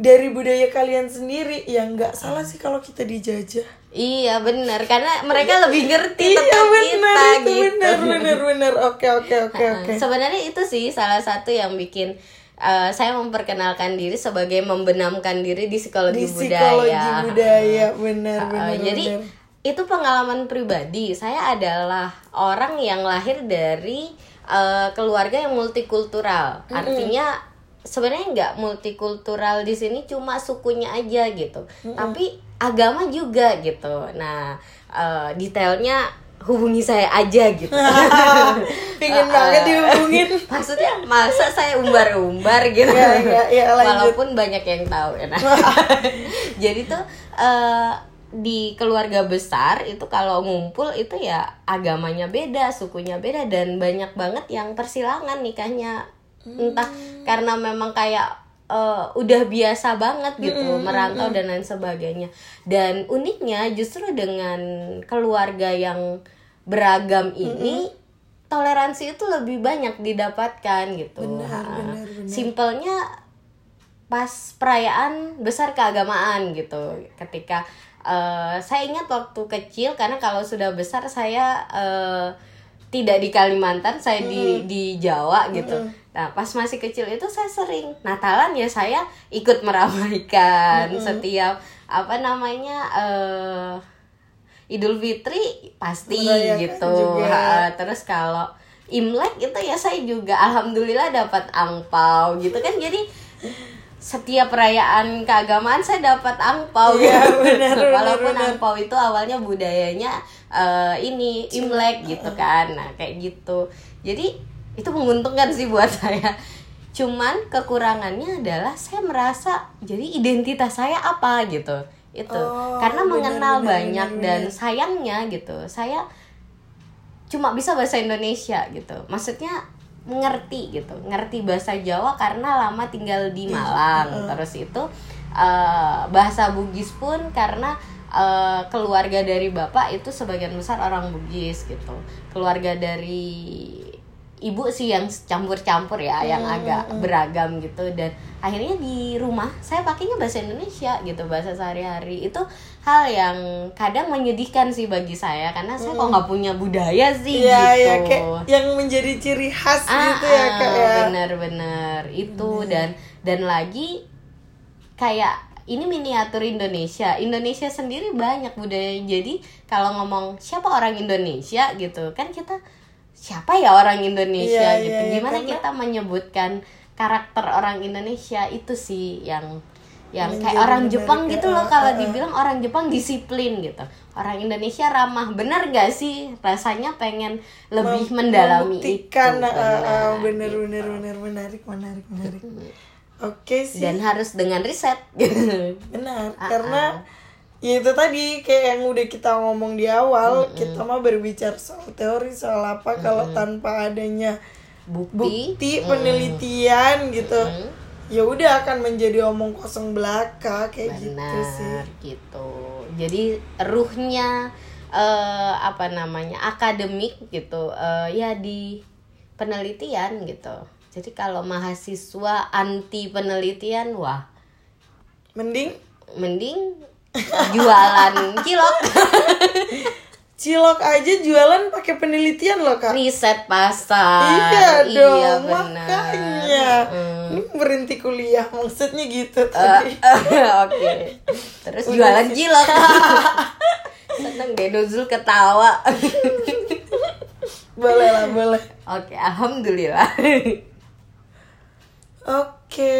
[SPEAKER 1] dari budaya kalian sendiri. Ya nggak salah sih kalau kita dijajah.
[SPEAKER 2] Iya benar karena mereka lebih ngerti
[SPEAKER 1] iya,
[SPEAKER 2] tentang
[SPEAKER 1] bener,
[SPEAKER 2] kita
[SPEAKER 1] itu gitu. benar benar benar oke oke oke oke.
[SPEAKER 2] Sebenarnya itu sih salah satu yang bikin uh, saya memperkenalkan diri sebagai membenamkan diri di psikologi, di psikologi
[SPEAKER 1] budaya. budaya, benar, uh, benar.
[SPEAKER 2] Jadi benar. itu pengalaman pribadi. Saya adalah orang yang lahir dari uh, keluarga yang multikultural. Mm -hmm. Artinya sebenarnya nggak multikultural di sini cuma sukunya aja gitu. Mm -hmm. Tapi agama juga gitu. Nah, uh, detailnya hubungi saya aja gitu.
[SPEAKER 1] Pingin uh, banget dihubungin.
[SPEAKER 2] Maksudnya masa saya umbar-umbar gitu?
[SPEAKER 1] Ya, ya, ya,
[SPEAKER 2] walaupun banyak yang tahu ya. Nah. jadi tuh uh, di keluarga besar itu kalau ngumpul itu ya agamanya beda sukunya beda dan banyak banget yang persilangan nikahnya. Entah hmm. karena memang kayak uh, udah biasa banget gitu mm -hmm. merantau dan lain sebagainya dan uniknya justru dengan keluarga yang beragam ini mm -hmm. toleransi itu lebih banyak didapatkan gitu
[SPEAKER 1] benar, benar, benar.
[SPEAKER 2] simpelnya pas perayaan besar keagamaan gitu ketika uh, saya ingat waktu kecil karena kalau sudah besar saya uh, tidak di Kalimantan saya mm -hmm. di di Jawa gitu mm -hmm Nah, pas masih kecil itu saya sering Natalan ya saya ikut meramaikan mm -hmm. setiap apa namanya uh, Idul Fitri pasti gitu. Juga. terus kalau Imlek itu ya saya juga alhamdulillah dapat angpau gitu kan jadi setiap perayaan keagamaan saya dapat angpau gitu.
[SPEAKER 1] benar, benar,
[SPEAKER 2] walaupun
[SPEAKER 1] benar.
[SPEAKER 2] angpau itu awalnya budayanya eh, ini Imlek gitu kan nah kayak gitu jadi itu menguntungkan sih buat saya. Cuman kekurangannya adalah saya merasa jadi identitas saya apa? gitu. Itu.
[SPEAKER 1] Oh,
[SPEAKER 2] karena mengenal
[SPEAKER 1] benar,
[SPEAKER 2] banyak
[SPEAKER 1] benar,
[SPEAKER 2] dan
[SPEAKER 1] benar.
[SPEAKER 2] sayangnya gitu saya cuma bisa bahasa Indonesia gitu. Maksudnya mengerti gitu. Ngerti bahasa Jawa karena lama tinggal di Malang. terus itu eh, bahasa Bugis pun karena eh, keluarga dari bapak itu sebagian besar orang Bugis gitu. Keluarga dari ibu sih yang campur-campur ya yang agak beragam gitu. Dan akhirnya di rumah saya pakainya bahasa Indonesia gitu bahasa sehari-hari. Itu hal yang kadang menyedihkan sih bagi saya karena saya kok nggak punya budaya sih
[SPEAKER 1] Iya,
[SPEAKER 2] gitu.
[SPEAKER 1] ya kayak yang menjadi ciri khas
[SPEAKER 2] Ah,
[SPEAKER 1] gitu ya
[SPEAKER 2] ah,
[SPEAKER 1] kak ya.
[SPEAKER 2] bener-bener itu dan dan lagi kayak ini miniatur Indonesia. Indonesia sendiri banyak budaya jadi kalau ngomong siapa orang Indonesia gitu kan kita siapa ya orang Indonesia
[SPEAKER 1] Iya,
[SPEAKER 2] gitu?
[SPEAKER 1] iya, iya,
[SPEAKER 2] gimana
[SPEAKER 1] karena-
[SPEAKER 2] kita menyebutkan karakter orang Indonesia itu sih yang yang kayak orang
[SPEAKER 1] benar,
[SPEAKER 2] Jepang gitu. loh
[SPEAKER 1] ah,
[SPEAKER 2] kalau
[SPEAKER 1] ah, ah.
[SPEAKER 2] dibilang orang Jepang disiplin gitu. Orang Indonesia ramah. Benar gak sih? Rasanya pengen lebih
[SPEAKER 1] Mem-
[SPEAKER 2] mendalami
[SPEAKER 1] membuktikan,
[SPEAKER 2] itu
[SPEAKER 1] ah, ah,
[SPEAKER 2] benar,
[SPEAKER 1] bener
[SPEAKER 2] gitu.
[SPEAKER 1] bener bener menarik menarik menarik. Oke sih.
[SPEAKER 2] dan harus dengan riset.
[SPEAKER 1] Benar,
[SPEAKER 2] Ah,
[SPEAKER 1] karena ya itu tadi kayak yang udah kita ngomong di awal, kita mah berbicara soal teori soal apa kalau tanpa adanya
[SPEAKER 2] bukti,
[SPEAKER 1] bukti penelitian gitu. Ya udah akan menjadi omong kosong belaka kayak gitu sih.
[SPEAKER 2] benar gitu. Jadi ruhnya eh, apa namanya akademik gitu eh, ya di penelitian gitu. Jadi kalau mahasiswa anti penelitian wah.
[SPEAKER 1] Mending?
[SPEAKER 2] Mending jualan cilok
[SPEAKER 1] cilok aja jualan pakai penelitian loh kak.
[SPEAKER 2] riset pasar
[SPEAKER 1] Iya dong,
[SPEAKER 2] iya benar
[SPEAKER 1] makanya.
[SPEAKER 2] Mm.
[SPEAKER 1] Ini berhenti kuliah maksudnya gitu
[SPEAKER 2] Eh,
[SPEAKER 1] tadi.
[SPEAKER 2] Oke. Terus jualan cilok. Seneng deh Nuzul ketawa.
[SPEAKER 1] boleh lah, boleh.
[SPEAKER 2] Oke, alhamdulillah.
[SPEAKER 1] Oke,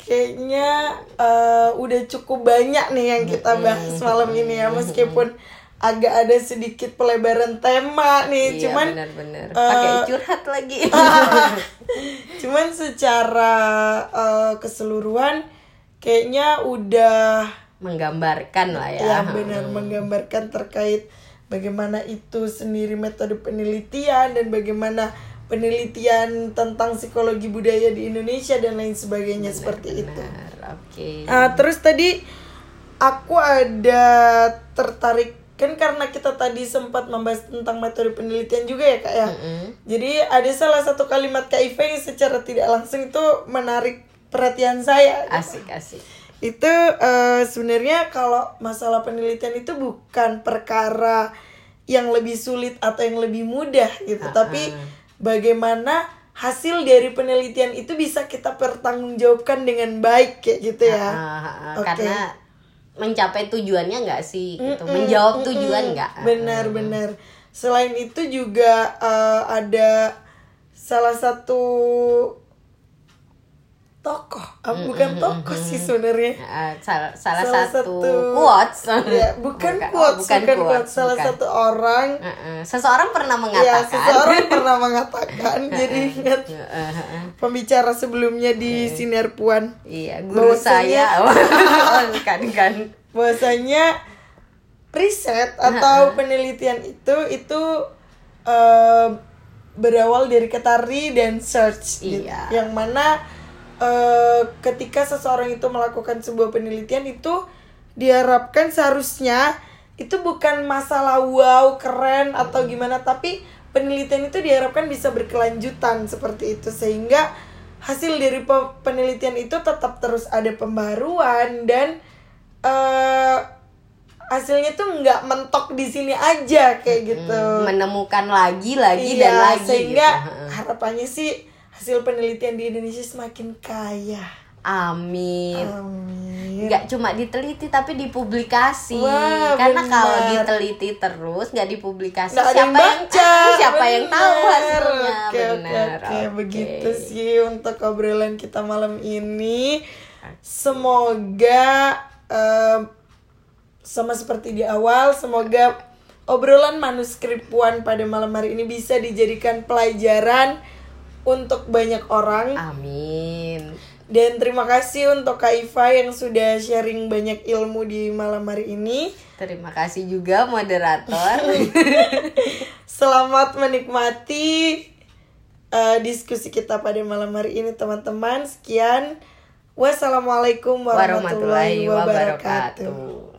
[SPEAKER 1] kayaknya eh, udah cukup banyak nih yang kita bahas malam ini ya meskipun agak ada sedikit pelebaran tema nih,
[SPEAKER 2] Iya,
[SPEAKER 1] cuman
[SPEAKER 2] benar-benar.
[SPEAKER 1] eh,
[SPEAKER 2] Pakai curhat lagi.
[SPEAKER 1] cuman secara eh, keseluruhan kayaknya udah
[SPEAKER 2] Menggambarkan lah ya.
[SPEAKER 1] ya benar menggambarkan terkait bagaimana itu sendiri metode penelitian dan bagaimana penelitian tentang psikologi budaya di Indonesia dan lain sebagainya seperti itu.
[SPEAKER 2] Benar, Oke.
[SPEAKER 1] Ah, terus tadi aku ada tertarik kan karena kita tadi sempat membahas tentang metode penelitian juga ya kak ya.
[SPEAKER 2] Mm-mm.
[SPEAKER 1] Jadi ada salah satu kalimat Kak Iva yang secara tidak langsung itu menarik perhatian saya.
[SPEAKER 2] Asik asik.
[SPEAKER 1] Itu eh, sebenarnya kalau masalah penelitian itu bukan perkara yang lebih sulit atau yang lebih mudah gitu, tapi bagaimana hasil dari penelitian itu bisa kita pertanggungjawabkan dengan baik kayak gitu ya.
[SPEAKER 2] Ah, ah, ah.
[SPEAKER 1] Oke.
[SPEAKER 2] Karena mencapai tujuannya nggak sih gitu. Menjawab tujuan nggak?
[SPEAKER 1] Benar-benar. Selain itu juga eh, ada salah satu tokoh, Ah, bukan tokoh sih sebenarnya.
[SPEAKER 2] Ah, salah, salah,
[SPEAKER 1] Salah
[SPEAKER 2] satu,
[SPEAKER 1] satu-
[SPEAKER 2] quotes.
[SPEAKER 1] Ya, bukan
[SPEAKER 2] oh,
[SPEAKER 1] quotes, bukan, quotes,
[SPEAKER 2] quotes,
[SPEAKER 1] salah
[SPEAKER 2] bukan.
[SPEAKER 1] satu orang
[SPEAKER 2] Heeh. Seseorang pernah
[SPEAKER 1] ya
[SPEAKER 2] mengatakan.
[SPEAKER 1] seseorang pernah mengatakan jadi ingat
[SPEAKER 2] Heeh, heeh.
[SPEAKER 1] pembicara sebelumnya di sinar puan
[SPEAKER 2] Iya, guru
[SPEAKER 1] Bahwasanya-
[SPEAKER 2] saya. oh, bukan kan.
[SPEAKER 1] bahwasanya riset atau penelitian itu itu eh, berawal dari kata re dan search gitu.
[SPEAKER 2] Iya.
[SPEAKER 1] yang mana eh, ketika seseorang itu melakukan sebuah penelitian itu diharapkan seharusnya itu bukan masalah wow keren atau gimana tapi penelitian itu diharapkan bisa berkelanjutan seperti itu sehingga hasil dari pe- penelitian itu tetap terus ada pembaruan dan eh hasilnya tuh nggak mentok di sini aja kayak gitu
[SPEAKER 2] Menemukan lagi, lagi
[SPEAKER 1] Iya,
[SPEAKER 2] dan lagi.
[SPEAKER 1] sehingga
[SPEAKER 2] gitu.
[SPEAKER 1] Harapannya sih hasil penelitian di Indonesia semakin kaya.
[SPEAKER 2] Amin.
[SPEAKER 1] amin.
[SPEAKER 2] Nggak cuma diteliti tapi dipublikasi.
[SPEAKER 1] Wah,
[SPEAKER 2] karena kalau diteliti terus nggak dipublikasi
[SPEAKER 1] Nggak ada
[SPEAKER 2] siapa
[SPEAKER 1] yang
[SPEAKER 2] yang,
[SPEAKER 1] baca,
[SPEAKER 2] ah, siapa yang tahu hasilnya?
[SPEAKER 1] Oke oke
[SPEAKER 2] benar.
[SPEAKER 1] oke.
[SPEAKER 2] Oke.
[SPEAKER 1] begitu sih untuk obrolan kita malam ini. Semoga em, sama seperti di awal, semoga obrolan manuskrip Puan pada malam hari ini bisa dijadikan pelajaran untuk banyak orang.
[SPEAKER 2] Amin.
[SPEAKER 1] Dan terima kasih untuk Kak Iva yang sudah sharing banyak ilmu di malam hari ini.
[SPEAKER 2] Terima kasih juga moderator.
[SPEAKER 1] Selamat menikmati uh, diskusi kita pada malam hari ini teman-teman. Sekian. Wassalamualaikum warahmatullahi
[SPEAKER 2] Warahmatullahi
[SPEAKER 1] wabarakatuh.
[SPEAKER 2] wabarakatuh.